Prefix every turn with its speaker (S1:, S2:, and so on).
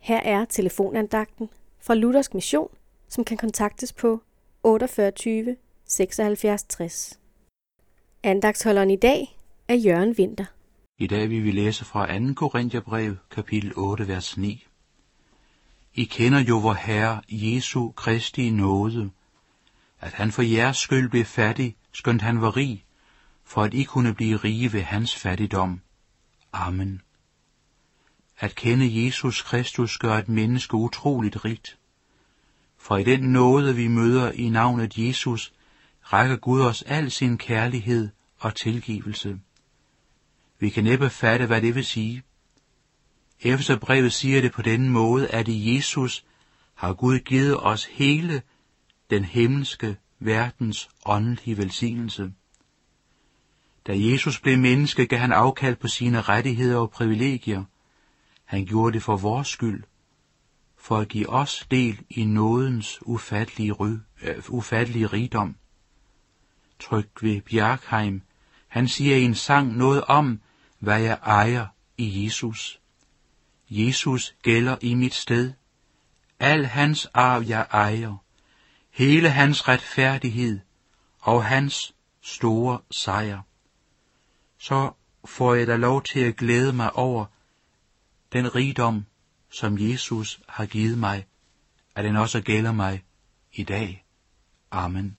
S1: Her er telefonandagten fra Luthersk Mission, som kan kontaktes på 48 76 60. Andagtsholderen i dag er Jørgen Vinter.
S2: I dag vil vi læse fra 2. Korintherbrev, kapitel 8, vers 9. I kender jo vor Herre Jesu Kristi nåde, at han for jeres skyld blev fattig, skønt han var rig, for at I kunne blive rige ved hans fattigdom. Amen. At kende Jesus Kristus gør et menneske utroligt rigt. For i den nåde, vi møder i navnet Jesus, rækker Gud os al sin kærlighed og tilgivelse. Vi kan næppe fatte, hvad det vil sige. brevet siger det på den måde, at i Jesus har Gud givet os hele den himmelske verdens åndelige velsignelse. Da Jesus blev menneske, gav han afkald på sine rettigheder og privilegier. Han gjorde det for vores skyld, for at give os del i nådens ufattelige, ry, øh, ufattelige rigdom. Tryk ved Bjarkheim, han siger i en sang noget om, hvad jeg ejer i Jesus. Jesus gælder i mit sted. Al hans arv jeg ejer, hele hans retfærdighed og hans store sejr. Så får jeg da lov til at glæde mig over den rigdom, som Jesus har givet mig, at den også gælder mig i dag. Amen.